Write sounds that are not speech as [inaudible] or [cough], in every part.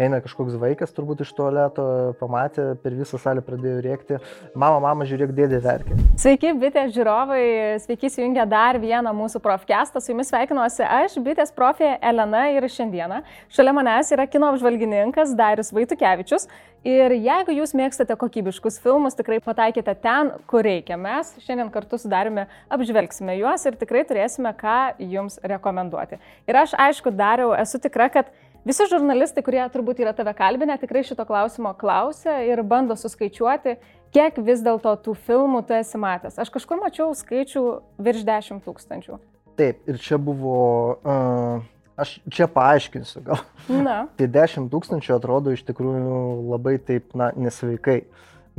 eina kažkoks vaikas turbūt iš tualeto, pamatė, per visą salę pradėjo rėkti, mama, mama, žiūrėk, dėdė verkia. Sveiki, bitės žiūrovai, sveiki įsijungę dar vieną mūsų profkestą, su jumis sveikinuosi aš, bitės profė Elena ir šiandieną šalia manęs yra kino apžvalgininkas Darius Vaitukevičius. Ir jeigu jūs mėgstate kokybiškus filmus, tikrai pataikėte ten, kur reikia. Mes šiandien kartu su Dariumi apžvelgsime juos ir tikrai turėsime ką jums rekomenduoti. Ir aš, aišku, Dariau, esu tikra, kad Visi žurnalistai, kurie turbūt yra tave kalbinę, tikrai šito klausimo klausia ir bando suskaičiuoti, kiek vis dėlto tų filmų tu esi matęs. Aš kažkur mačiau skaičių virš 10 tūkstančių. Taip, ir čia buvo, uh, aš čia paaiškinsiu gal. Na. [laughs] tai 10 tūkstančių atrodo iš tikrųjų labai taip, na, nesveikai.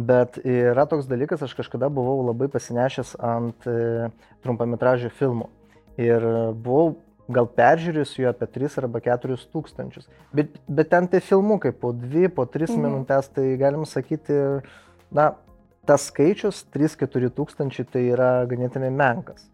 Bet yra toks dalykas, aš kažkada buvau labai pasinešęs ant e, trumpametražių filmų. Ir buvau gal peržiūrėsiu jo apie 3 arba 4 tūkstančius. Bet, bet ten tai filmukai po 2, po 3 mhm. minutės, tai galim sakyti, na, tas skaičius 3-4 tūkstančiai tai yra ganėtinai menkas.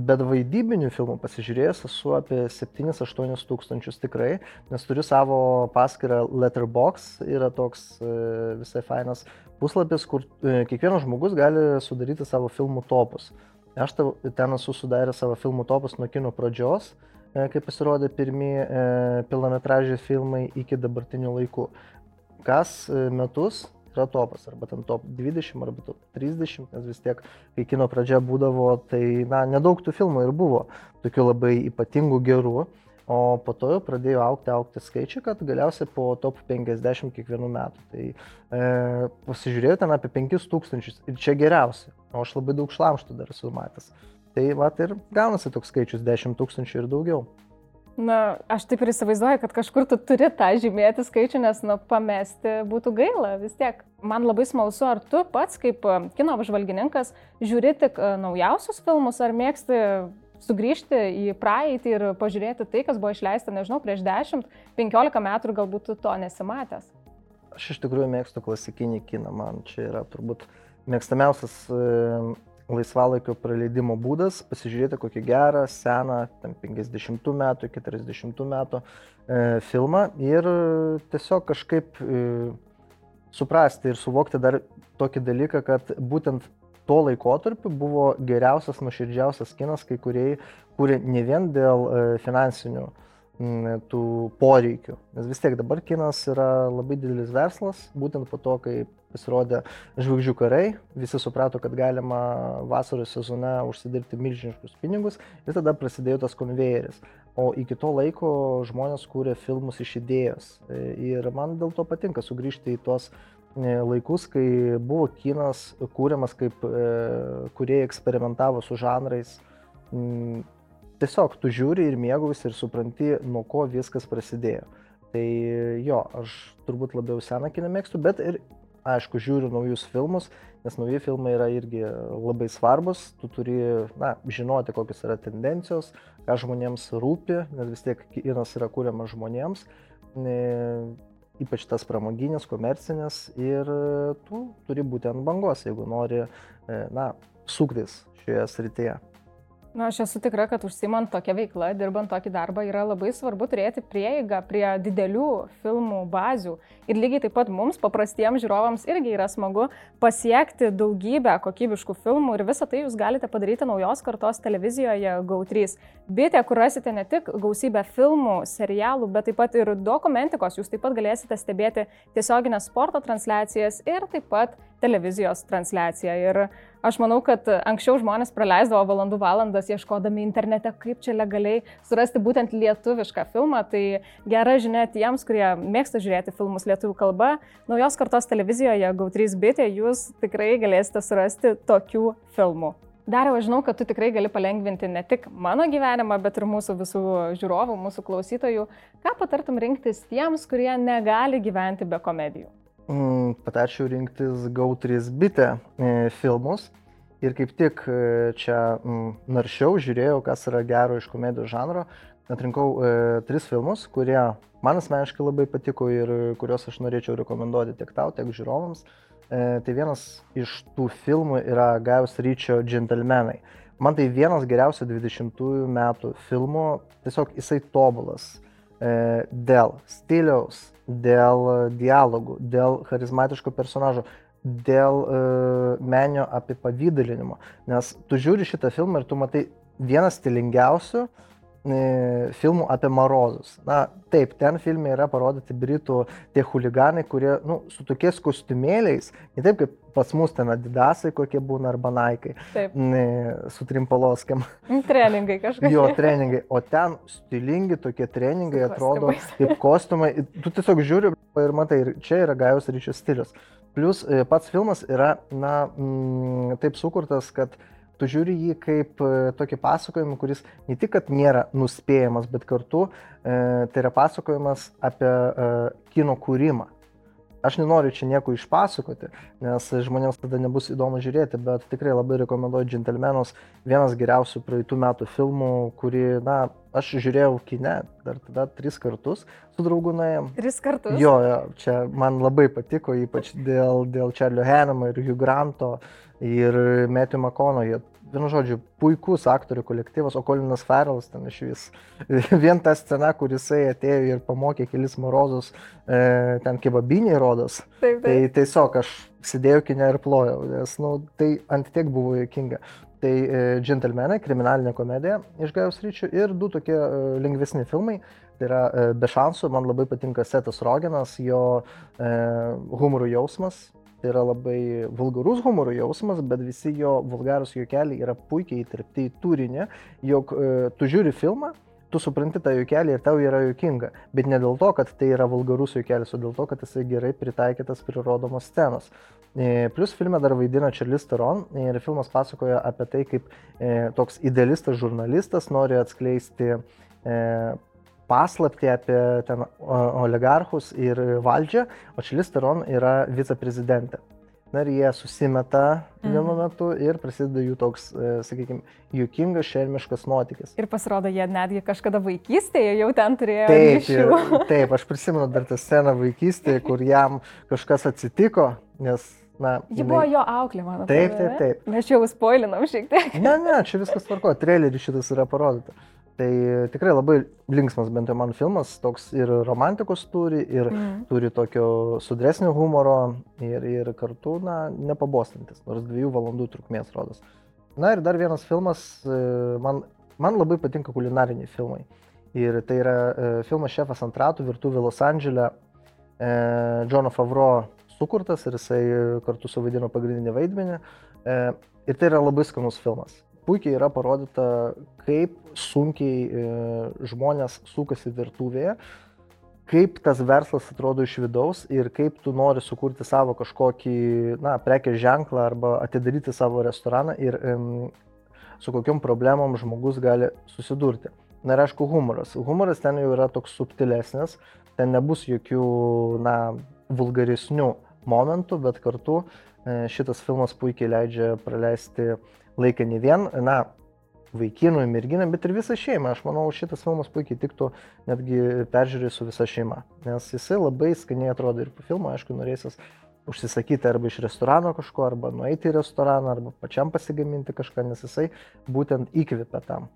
Bet vaidybinių filmų pasižiūrėjęs esu apie 7-8 tūkstančius tikrai, nes turiu savo paskirtą Letterbox, yra toks e, visai fainas puslapis, kur e, kiekvienas žmogus gali sudaryti savo filmų topus. Aš ten esu sudaręs savo filmų topus nuo kino pradžios, e, kai pasirodė pirmie e, pilnametražiai filmai iki dabartinių laikų. Kas e, metus yra topas, arba ten top 20, arba top 30, nes vis tiek, kai kino pradžia būdavo, tai, na, nedaug tų filmų ir buvo, tokių labai ypatingų gerų, o po to jau pradėjo aukti, aukti skaičiai, kad galiausiai po top 50 kiekvienų metų. Tai e, pasižiūrėjau ten apie 5000 ir čia geriausia o aš labai daug šlamštų dar esu matęs. Tai va ir gaunasi toks skaičius 10 tūkstančių ir daugiau. Na, aš taip ir įsivaizduoju, kad kažkur tu turi tą žymėti skaičių, nes, nu, pamesti būtų gaila vis tiek. Man labai smalsu, ar tu pats kaip e, kino apžvalgininkas žiūri tik e, naujausius filmus, ar mėgsti sugrįžti į praeitį ir pažiūrėti tai, kas buvo išleista, nežinau, prieš 10-15 metų ir galbūt to nesimatęs. Aš iš tikrųjų mėgstu klasikinį kiną, man čia yra turbūt mėgstamiausias e, laisvalaikio praleidimo būdas - pasižiūrėti kokį gerą, seną, 50 metų, 40 metų e, filmą ir tiesiog kažkaip e, suprasti ir suvokti dar tokį dalyką, kad būtent tuo laikotarpiu buvo geriausias, nuoširdžiausias kinas, kai kurie kūrė ne vien dėl finansinių tų poreikių. Nes vis tiek dabar kinas yra labai didelis verslas, būtent po to, kai pasirodė žvaigždžių karai, visi suprato, kad galima vasaros sezone užsidirbti milžiniškus pinigus ir tada prasidėjo tas konvejeris. O iki to laiko žmonės kūrė filmus iš idėjos. Ir man dėl to patinka sugrįžti į tuos e, laikus, kai buvo kinas kūriamas, kaip e, kurie eksperimentavo su žanrais. Tiesiog tu žiūri ir mėgausi ir supranti, nuo ko viskas prasidėjo. Tai jo, aš turbūt labiau seną kiną mėgstu, bet ir aišku žiūriu naujus filmus, nes nauji filmai yra irgi labai svarbus, tu turi na, žinoti, kokios yra tendencijos, ką žmonėms rūpi, nes vis tiek kinas yra kūriamas žmonėms, e, ypač tas pramoginis, komercinis ir tu turi būti ant bangos, jeigu nori e, na, suktis šioje srityje. Na, aš esu tikra, kad užsimant tokią veiklą, dirbant tokį darbą, yra labai svarbu turėti prieigą prie didelių filmų bazių. Ir lygiai taip pat mums, paprastiems žiūrovams, irgi yra smagu pasiekti daugybę kokybiškų filmų ir visą tai jūs galite padaryti naujos kartos televizijoje GO3. Bitė, kur rasite ne tik gausybę filmų, serialų, bet taip pat ir dokumentikos. Jūs taip pat galėsite stebėti tiesioginės sporto transliacijas ir taip pat televizijos transliaciją. Ir Aš manau, kad anksčiau žmonės praleisdavo valandų valandas ieškodami internete, kaip čia legaliai surasti būtent lietuvišką filmą. Tai gera žinia tiems, kurie mėgsta žiūrėti filmus lietuvių kalba. Naujos kartos televizijoje GAU3 bitė jūs tikrai galėsite surasti tokių filmų. Dariau, aš žinau, kad tu tikrai gali palengvinti ne tik mano gyvenimą, bet ir mūsų visų žiūrovų, mūsų klausytojų. Ką patartum rinktis tiems, kurie negali gyventi be komedijų? Mm, patarčiau rinktis GAU3 bitę e, filmus. Ir kaip tik e, čia mm, naršiau, žiūrėjau, kas yra gero iš komedijos žanro. Atrinkau e, tris filmus, kurie man asmeniškai labai patiko ir kuriuos aš norėčiau rekomenduoti tiek tau, tiek žiūrovams. E, tai vienas iš tų filmų yra Gaius Ryčio Gentlemenai. Man tai vienas geriausių 20-ųjų metų filmų, tiesiog jisai tobulas dėl stiliaus, dėl dialogų, dėl charizmatiško personažo, dėl e, menio apipavydalinimo. Nes tu žiūri šitą filmą ir tu matai vieną stilingiausių e, filmų apie marozus. Na, taip, ten filme yra parodyti britų tie huliganai, kurie, nu, su tokiais kostiumėliais, ne taip kaip pas mus ten adidasai kokie būna arba naikai, Taip. su trimpaloskiam. Treningai kažkaip. Jo, treningai, o ten stilingi tokie treningai Su atrodo kostiumais. kaip kostiumai. Tu tiesiog žiūri ir matai, ir čia yra gajus ryšio stilius. Plus e, pats filmas yra, na, mm, taip sukurtas, kad tu žiūri jį kaip e, tokį pasakojimą, kuris ne tik, kad nėra nuspėjamas, bet kartu e, tai yra pasakojimas apie e, kino kūrimą. Aš nenoriu čia nieko išpasakoti, nes žmonėms tada nebus įdomu žiūrėti, bet tikrai labai rekomenduoju Gentlemanus, vienas geriausių praeitų metų filmų, kurį, na, aš žiūrėjau kine dar tada tris kartus su draugu nuėjom. Tris kartus. Jo, jo, čia man labai patiko, ypač dėl, dėl Čarlio Henamo ir Hugh Granto ir Matthew McConaughey. Vienu žodžiu, puikus aktorių kolektyvas, o Colinas Farrellas ten iš vis. [laughs] Vien ta scena, kur jisai atėjo ir pamokė kelis morozus, e, ten kebabiniai rodos. Taip, Tai taip. tiesiog aš sėdėjau kine ir plojau, nes nu, tai ant tiek buvo juokinga. Tai e, Gentlemanai, kriminalinė komedija iš Gajos ryčių ir du tokie e, lengvesni filmai. Tai yra e, Be šansų, man labai patinka Setas Rogenas, jo e, humoro jausmas. Tai yra labai vulgarus humoro jausmas, bet visi jo vulgarus juokeliai yra puikiai įtirpti į turinį, jog e, tu žiūri filmą, tu supranti tą juokelį ir tau yra juokinga. Bet ne dėl to, kad tai yra vulgarus juokelis, o dėl to, kad jisai gerai pritaikytas prie rodomos scenos. E, Plus filme dar vaidina Charlize Theron ir filmas pasakoja apie tai, kaip e, toks idealistas žurnalistas nori atskleisti e, paslapti apie ten oligarchus ir valdžią, o Charlize Theron yra viceprezidentė. Na ir jie susimeta Mhm. vienu metu ir prasideda jų toks, e, sakykime, juokingas, šermiškas nuotykis. Ir pasirodo, jie netgi kažkada vaikystėje jau ten turėjo Taip, ir- [laughs] taip, aš prisimenu dar tą sceną vaikystėje, kur jam kažkas atsitiko, nes, na... Ji jinai- buvo jo auklė, man atrodo. Taip, taip, taip. Mes čia jau spoilinam šiek tiek. Ne, ne, čia viskas tvarko, trailerį šitas yra parodyta. Tai tikrai labai linksmas bent jau man filmas, toks ir romantikos turi, ir Mm. turi tokio sudresnio humoro, ir, ir kartu, na, nepabostantis, nors dviejų valandų trukmės rodos. Na ir dar vienas filmas, e, man, man labai patinka kulinariniai filmai. Ir tai yra e, filmas Šefas ant ratų, virtuvė Los Andželė, e, Džono Favro sukurtas ir jisai kartu suvaidino pagrindinį vaidmenį. E, ir tai yra labai skanus filmas. Puikiai yra parodyta, kaip sunkiai e, žmonės sukasi virtuvėje, kaip tas verslas atrodo iš vidaus ir kaip tu nori sukurti savo kažkokį, na, prekės ženklą arba atidaryti savo restoraną ir em, su kokiam problemom žmogus gali susidurti. Na ir aišku, humoras. Humoras ten jau yra toks subtilesnis, ten nebus jokių, na, vulgaresnių momentų, bet kartu e, šitas filmas puikiai leidžia praleisti laiką ne vien, na, vaikinui, merginai, bet ir visą šeimą. Aš manau, šitas filmas puikiai tiktų netgi peržiūrėjus su visa šeima, nes jisai labai skaniai atrodo ir po filmo, aišku, norėsis užsisakyti arba iš restorano kažko, arba nueiti į restoraną, arba pačiam pasigaminti kažką, nes jisai būtent įkvėpia tam.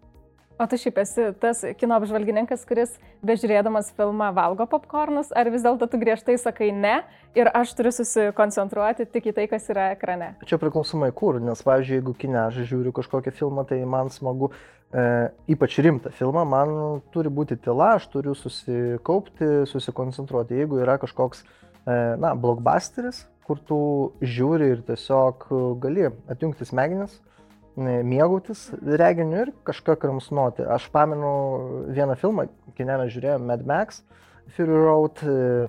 O tu šiaip esi tas kino apžvalgininkas, kuris bežiūrėdamas filmą valgo popkornus, ar vis dėlto tu griežtai sakai ne ir aš turiu susikoncentruoti tik į tai, kas yra ekrane? Čia priklausomai kur, nes, pavyzdžiui, jeigu kine aš žiūriu kažkokią filmą, tai man smagu, e, ypač rimtą filmą, man turi būti tyla, aš turiu susikaupti, susikoncentruoti. Jeigu yra kažkoks, e, na, blockbusteris, kur tu žiūri ir tiesiog gali atjungti smegenis, e, mėgautis reginiu ir kažką kramsnuoti. Aš pamenu vieną filmą, kine mes žiūrėjome Mad Max, Fury Road, e,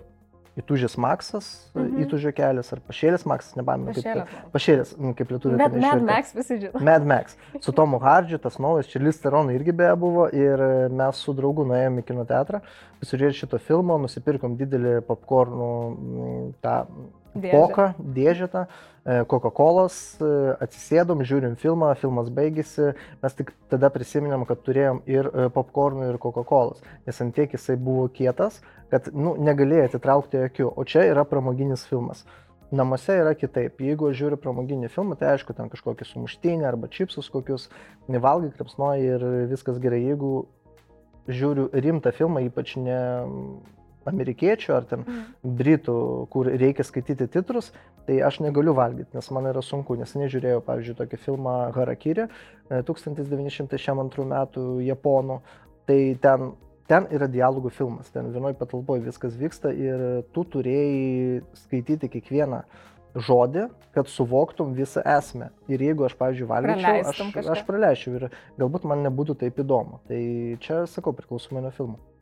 Įtūžęs Maksas, Mhm. Įtūžė kelias ar Pašėlės Maksas, nepamenu. kaip- Pašėlė. Pašėlės, mm, kaip lietuvių. Bet Mad Max visi žino. Mad Max. Su Tomu Hardžiu, tas naujas, čia Listeronai irgi beje buvo ir e, mes su draugu nuėjome į kino teatrą, pasižiūrėti šito filmo, nusipirkom didelį popkornų tą Dėžę. poką, dėžetą, Coca-Cola, atsisėdom, žiūrim filmą, filmas baigėsi, mes tik tada prisiminėm, kad turėjom ir e, popkornų, ir Coca-Cola, nes ant tiek jisai buvo kietas, kad nu, negalėjai atitraukti akių, o čia yra pramoginis filmas. Namuose yra kitaip. Jeigu aš žiūriu pramoginį filmą, tai aišku, ten kažkokį sumuštinį arba čipsus kokius, nevalgai, krapsnoji ir viskas gerai. Jeigu žiūriu rimtą filmą, ypač ne amerikiečių ar ten mm. britų, kur reikia skaityti titrus, tai aš negaliu valgyti, nes man yra sunku. Nes nežiūrėjau, pavyzdžiui, tokį filmą Harakiri 1902 metų japonų, tai ten, ten yra dialogų filmas, ten vienoje patalpoje viskas vyksta ir tu turėjai skaityti kiekvieną žodį, kad suvoktum visą esmę. Ir jeigu aš, pavyzdžiui, valgyčiau, aš, kažką. aš praleisčiau ir galbūt man nebūtų taip įdomu. Tai čia, sakau, priklausomai nuo filmų.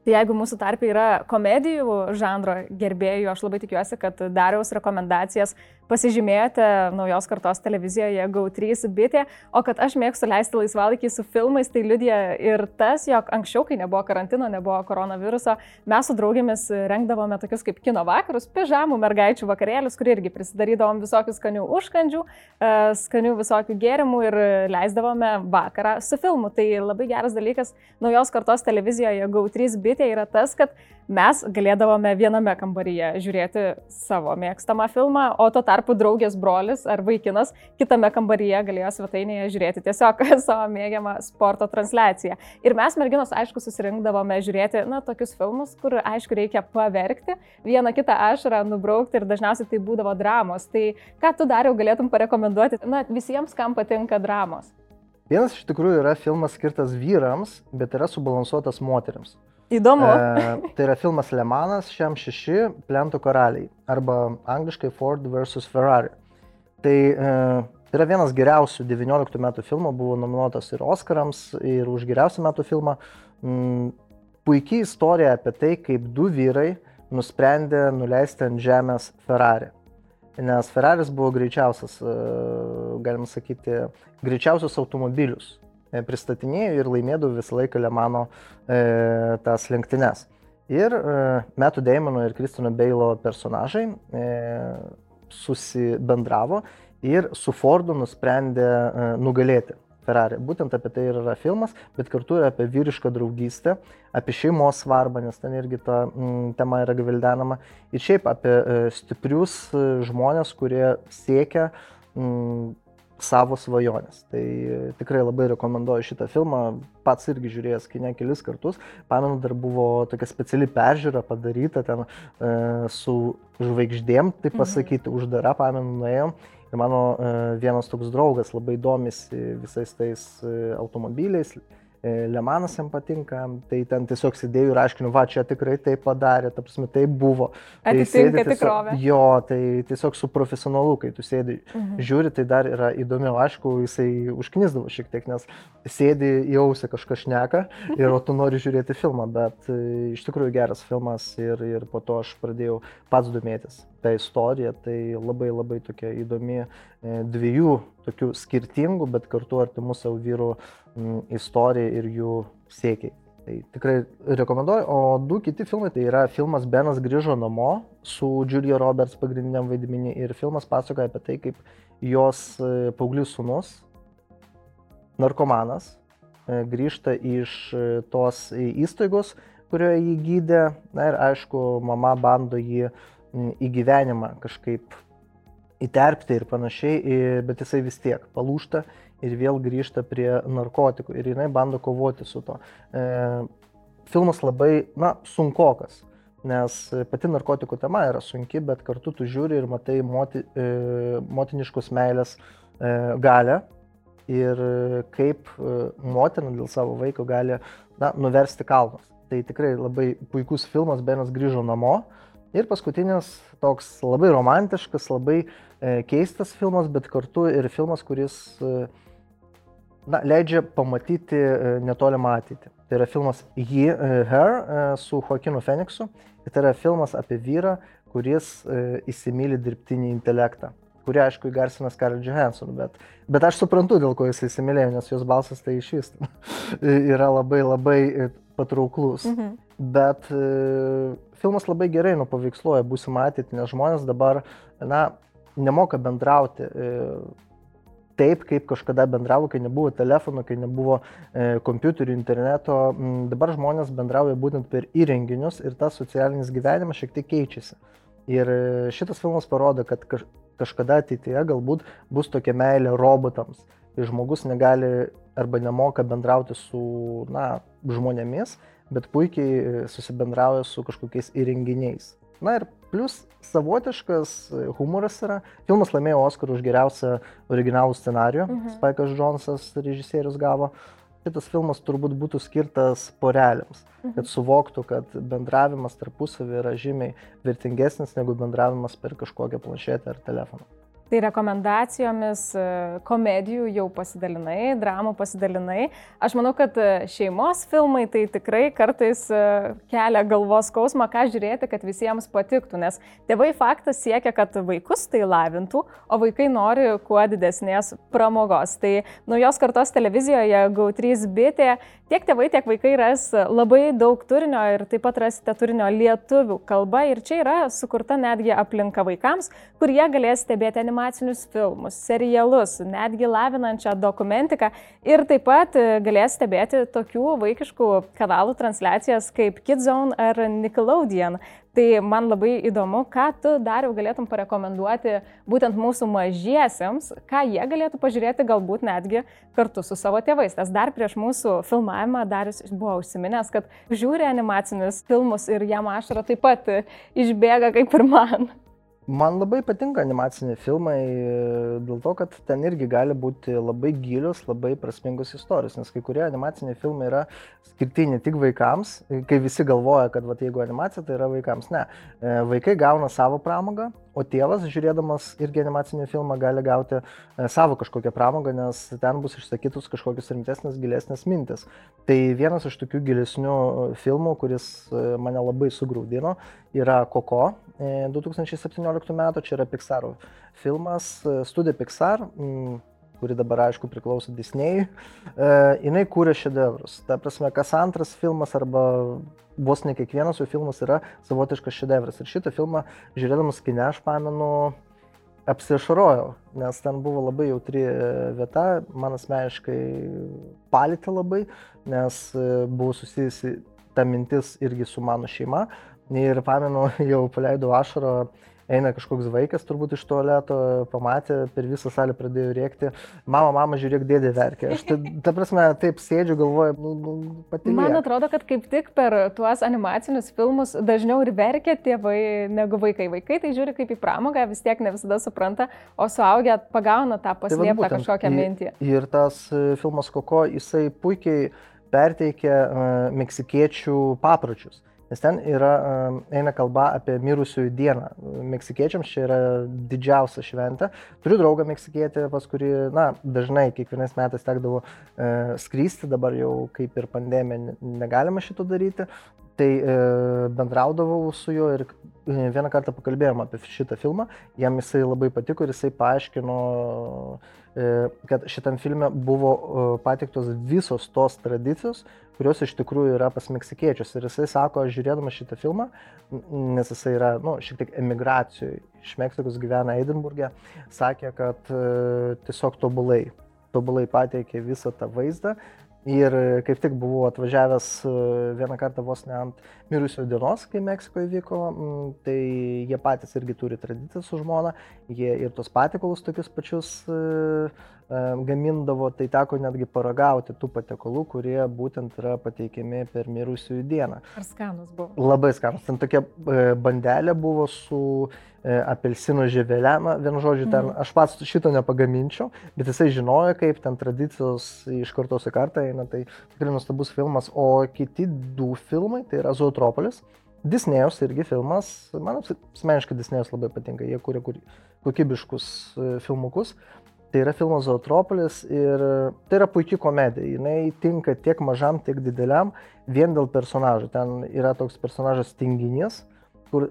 Tai jeigu mūsų tarpe yra komedijų žanro gerbėjų, aš labai tikiuosi, kad dariaus rekomendacijas pasižymėjote naujos kartos televizijoje GO3 bitė, o kad aš mėgstu leisti laisvalaikį su filmais, tai liudija ir tas, jog anksčiau, kai nebuvo karantino, nebuvo koronaviruso, mes su draugėmis rengdavome tokius kaip kino vakarus, pižamų mergaičių vakarėlius, kur irgi prisidarydavom visokių skanių užkandžių, e, skanių visokių gėrimų ir leisdavome vakarą su filmu. Tai labai geras dalykas naujos kartos televizijoje GO3 bitė yra tas, kad mes galėdavome viename kambaryje žiūrėti savo mėgstamą filmą, o tuo tarpu draugės brolis ar vaikinas kitame kambaryje galėjo svetainėje žiūrėti tiesiog [laughs] savo mėgiamą sporto transliaciją. Ir mes merginos, aišku, susirinkdavome žiūrėti, na, tokius filmus, kur, aišku, reikia paverkti, vieną kitą ašarą nubraukti ir dažniausiai tai būdavo dramos. Tai ką tu dariau galėtum parekomenduoti, na, visiems, kam patinka dramos? Vienas iš tikrųjų yra filmas skirtas vyrams, bet yra subalansuotas moteriams. Įdomu. E, tai yra filmas Lemanas, šiam šeši plentų karaliai arba angliškai Ford vs. Ferrari. Tai e, yra vienas geriausių 19 metų filmų, buvo nominuotas ir Oscarams, ir už geriausią metų filmą. Mm, puikiai istorija apie tai, kaip du vyrai nusprendė nuleisti ant žemės Ferrari. Nes Ferraris buvo greičiausias, e, galim sakyti, greičiausius automobilius pristatinėjau ir laimėdavau visą laiką Lemano e, tas lenktynes. Ir e, Metų Deimono ir Kristino Beilo personažai e, susibendravo ir su Fordu nusprendė e, nugalėti Ferrari. Būtent apie tai ir yra filmas, bet kartu ir apie vyrišką draugystę, apie šeimos svarbą, nes ten irgi ta m, tema yra gavildenama. Ir šiaip apie e, stiprius e, žmonės, kurie siekia m, savo svajonės. Tai tikrai labai rekomenduoju šitą filmą, pats irgi žiūrėjęs kine kelis kartus. Pamenu, dar buvo tokia speciali peržiūra padaryta ten e, su žvaigždėm, mhm. pasakyti, mhm. uždara, pamenu, nuėjom. Ir mano e, vienas toks draugas labai domisi visais tais e, automobiliais, E, Lemanas jam patinka, tai ten tiesiog sėdėjau ir aiškinu, va, čia tikrai tai padarė, ta prasme, tai buvo. Tai Atitinka tikrovę. Jo, tai tiesiog su profesionalu, kai tu sėdi, mhm. žiūri, tai dar yra įdomiau, aišku, jisai užknisdavo šiek tiek, nes sėdi jausia kažkas šneka ir o tu nori žiūrėti filmą, bet e, iš tikrųjų geras filmas ir, ir po to aš pradėjau pats domėtis tą istoriją, tai labai labai tokia įdomi e, dviejų tokių skirtingų, bet kartu artimų savo vyrų istorija ir jų siekiai. Tai tikrai rekomenduoju. O du kiti filmai tai yra filmas Benas grįžo namo su Julia Roberts pagrindiniam vaidmenį ir filmas pasakoja apie tai, kaip jos e, paauglius sunus, narkomanas, e, grįžta iš tos įstaigos, kurioje jį gydė. Na ir aišku, mama bando jį į gyvenimą kažkaip įterpti ir panašiai, bet jisai vis tiek palūšta ir vėl grįžta prie narkotikų ir jinai bando kovoti su to. E, filmas labai, na, sunkokas, nes pati narkotikų tema yra sunki, bet kartu tu žiūri ir matai moti, e, motiniškus meilės e, galę ir kaip motina dėl savo vaiko gali na, nuversti kalnus. Tai tikrai labai puikus filmas, Benas grįžo namo. Ir paskutinis toks labai romantiškas, labai e, keistas filmas, bet kartu ir filmas, kuris e, na, leidžia pamatyti e, netolimą ateitį. Tai yra filmas He, Her su Joaquinu Feniksu. Tai yra filmas apie vyrą, kuris įsimylė dirbtinį intelektą kurį aišku įgarsina Scarlett Johansson, bet, bet aš suprantu, dėl ko jis įsimylėjo, nes jos balsas tai iš vis [laughs] yra labai labai patrauklus. Mhm. Bet e, filmas labai gerai nupaveiksluoja būsimą ateitį, nes žmonės dabar, na, nemoka bendrauti. E, taip, kaip kažkada bendravo, kai nebuvo telefonų, kai nebuvo e, kompiuterių, interneto. Dabar žmonės bendrauja būtent per įrenginius ir tas socialinis gyvenimas šiek tiek keičiasi. Ir e, šitas filmas parodo, kad kaž, kažkada ateityje galbūt bus tokia meilė robotams, kai žmogus negali arba nemoka bendrauti su, na, žmonėmis, bet puikiai susibendrauja su kažkokiais įrenginiais. Na ir plus savotiškas humoras yra. Filmas laimėjo Oscarą už geriausią originalų scenarių. Mhm. Spaikas Džonsas režisierius gavo. Šitas filmas turbūt būtų skirtas porelėms, mhm. kad suvoktų, kad bendravimas tarpusavį yra žymiai vertingesnis negu bendravimas per kažkokią planšetę ar telefoną. Tai rekomendacijomis e, komedijų jau pasidalinai, dramų pasidalinai. Aš manau, kad e, šeimos filmai tai tikrai kartais e, kelia galvos skausmą, ką žiūrėti, kad visiems patiktų, nes tėvai faktas siekia, kad vaikus tai lavintų, o vaikai nori kuo didesnės pramogos. Tai naujos kartos televizijoje GAU3 bitė tiek tėvai, tiek vaikai ras labai daug turinio ir taip pat rasite turinio lietuvių kalba ir čia yra sukurta netgi aplinka vaikams, kur jie galės stebėti animaciją animacinius filmus, serialus, netgi lavinančią dokumentiką ir taip pat e, galės stebėti tokių vaikiškų kanalų transliacijas kaip Kidzone ar Nickelodeon. Tai man labai įdomu, ką tu dar jau galėtum parekomenduoti būtent mūsų mažiesiems, ką jie galėtų pažiūrėti galbūt netgi kartu su savo tėvais. Nes dar prieš mūsų filmavimą Darius buvo užsiminęs, kad žiūri animacinius filmus ir jam ašara taip pat išbėga kaip ir man. Man labai patinka animaciniai filmai dėl to, kad ten irgi gali būti labai gilios, labai prasmingos istorijos, nes kai kurie animaciniai filmai yra skirti ne tik vaikams, kai visi galvoja, kad va, jeigu animacija, tai yra vaikams. Ne, e, vaikai gauna savo pramogą, o tėvas, žiūrėdamas irgi animacinį filmą, gali gauti e, savo kažkokią pramogą, nes ten bus išsakytus kažkokios rimtesnės, gilesnės mintis. Tai vienas iš tokių gilesnių e, filmų, kuris e, mane labai sugrūdino, yra Koko 2017 metų, čia yra Pixar filmas, studija Pixar. Mm, kuri dabar aišku priklauso Disney'ui, e, jinai kūrė šedevrus. Ta prasme, kas antras filmas arba vos ne kiekvienas jų filmas yra savotiškas šedevras. Ir šitą filmą žiūrėdamas kine aš pamenu apsišarojau, nes ten buvo labai jautri vieta, man asmeniškai palėtė labai, nes e, buvo susijusi ta mintis irgi su mano šeima. Ir pamenu, [laughs] jau paleidau ašarą eina kažkoks vaikas turbūt iš tualeto, pamatė, per visą salę pradėjo rėkti, mama, mama, žiūrėk, dėdė verkia. Aš ta, ta prasme taip sėdžiu, galvoju, nu, nu, pati. Man atrodo, kad kaip tik per tuos animacinius filmus dažniau ir verkia tėvai negu vaikai. Vaikai tai žiūri kaip į pramogą, vis tiek ne visada supranta, o suaugę pagauna tą tai paslėptą tai kažkokią mintį. Ir tas e, filmas Koko, jisai puikiai perteikia uh, meksikiečių papročius. Nes ten yra, eina kalba apie mirusiųjų dieną. Meksikiečiams čia yra didžiausia šventė. Turiu draugą meksikietį, pas kurį, na, dažnai kiekvienais metais tekdavo e, skrysti, dabar jau kaip ir pandemija negalima šito daryti. Tai e, bendraudavau su juo ir e, vieną kartą pakalbėjom apie šitą filmą, jam jisai labai patiko ir jisai paaiškino, kad šitam filme buvo e, patiktos visos tos tradicijos, kurios iš tikrųjų yra pas meksikiečius. Ir jisai sako, žiūrėdamas šitą filmą, nes jisai yra, nu, šiek tiek emigracijų iš Meksikos gyvena Edinburgė, sakė, kad e, tiesiog tobulai, tobulai pateikė visą tą vaizdą. Ir kaip tik buvau atvažiavęs e, vieną kartą vos ne ant mirusio dienos, kai Meksikoje vyko, tai jie patys irgi turi tradiciją su žmona, jie ir tos patikalus tokius pačius uh, gamindavo, tai teko netgi paragauti tų patiekalų, kurie būtent yra pateikiami per mirusiųjų dieną. Ar skanus buvo? Labai skanus. Ten tokia e, bandelė buvo su e, apelsino žievelė, na, vienu žodžiu, ten mm. aš pats šito nepagaminčiau, bet jisai žinojo, kaip ten tradicijos iš kartos į kartą eina, tai tikrai nustabus filmas. O kiti du filmai, tai yra Zootropolis. Disnėjus irgi filmas, man asmeniškai Disnėjus labai patinka, jie kūrė kokybiškus e, filmukus. Tai yra filmas Zootropolis ir tai yra puikia komedija. Jis tinka tiek mažam, tiek dideliam, vien dėl personažų. Ten yra toks personažas tinginys, kur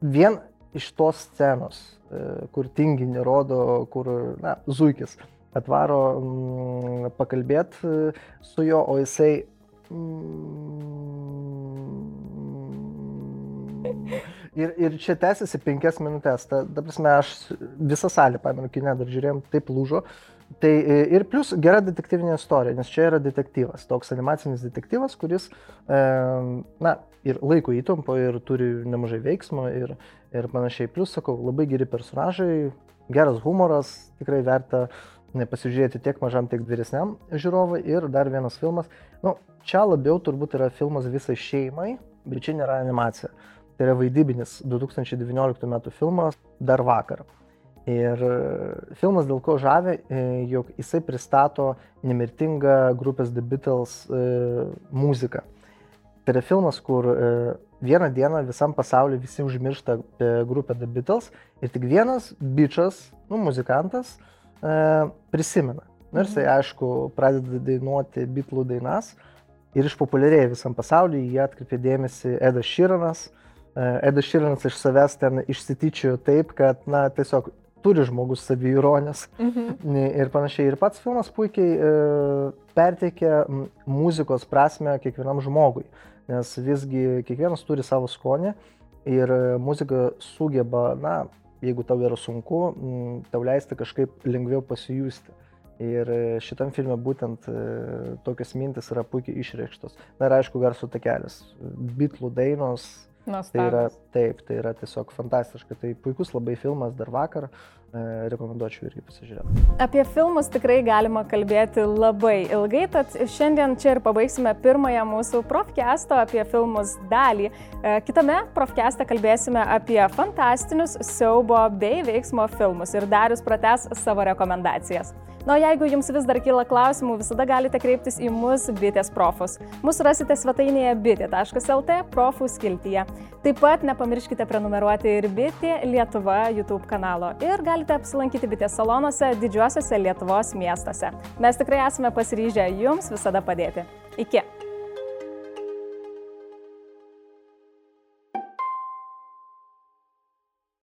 vien iš tos scenos, e, kur tinginį rodo, kur, na, Zuikis atvaro mm, pakalbėti e, su juo, o jisai mm, Ir, ir čia tęsiasi penkias minutės. Ta, ta prasme, aš visą salę, pamenu, kinę dar žiūrėjom, taip lūžo. Tai e, ir plus gera detektyvinė istorija, nes čia yra detektyvas, toks animacinis detektyvas, kuris, e, na, ir laiko įtampo, ir turi nemažai veiksmo ir, ir panašiai. Plus, sakau, labai geri personažai, geras humoras, tikrai verta pasižiūrėti tiek mažam, tiek vyresniam žiūrovui. Ir dar vienas filmas, nu, čia labiau turbūt yra filmas visai šeimai, bet čia nėra animacija. Tai yra vaidybinis 2019 m. filmas Dar vakar. Ir e, filmas dėl ko žavė, e, jog jisai pristato nemirtingą grupės The Beatles e, muziką. Tai yra filmas, kur vieną dieną visam pasauliu visi užmiršta grupę The Beatles ir tik vienas bičias, nu, muzikantas, prisimena. Na ir jisai, mhm. aišku, pradeda dainuoti bitlų dainas ir išpopuliarėja visam pasauliu, jie atkreipė dėmesį Edas Širanas. Edas Širanas iš savęs ten išsityčiojo taip, kad, na, tiesiog turi žmogus saviironės mhm. ir panašiai. Ir pats filmas puikiai e, perteikia muzikos prasme kiekvienam žmogui, nes visgi kiekvienas turi savo skonį ir muzika sugeba, na, jeigu tau yra sunku, m, tau leisti kažkaip lengviau pasijusti. Ir šitam filme būtent e, tokios mintis yra puikiai išreikštos. Na ir aišku, garso takelis. Bitlų dainos, Nuostabus. Tai yra, taip, tai yra tiesiog fantastiška. Tai puikus labai filmas dar vakar. E, rekomenduočiau irgi pasižiūrėti. Apie filmus tikrai galima kalbėti labai ilgai, tad šiandien čia ir pabaigsime pirmąją mūsų profkesto apie filmus dalį. E, kitame profkeste kalbėsime apie fantastinius siaubo bei veiksmo filmus ir Darius prates savo rekomendacijas. Na, jeigu jums vis dar kyla klausimų, visada galite kreiptis į mus bitės profus. Mūsų rasite svetainėje bitė.lt profų skiltyje. Taip pat nepamirškite prenumeruoti ir bitė Lietuva YouTube kanalo ir galite apsilankyti bitės salonuose didžiuosiuose Lietuvos miestuose. Mes tikrai esame pasiryžę jums visada padėti. Iki.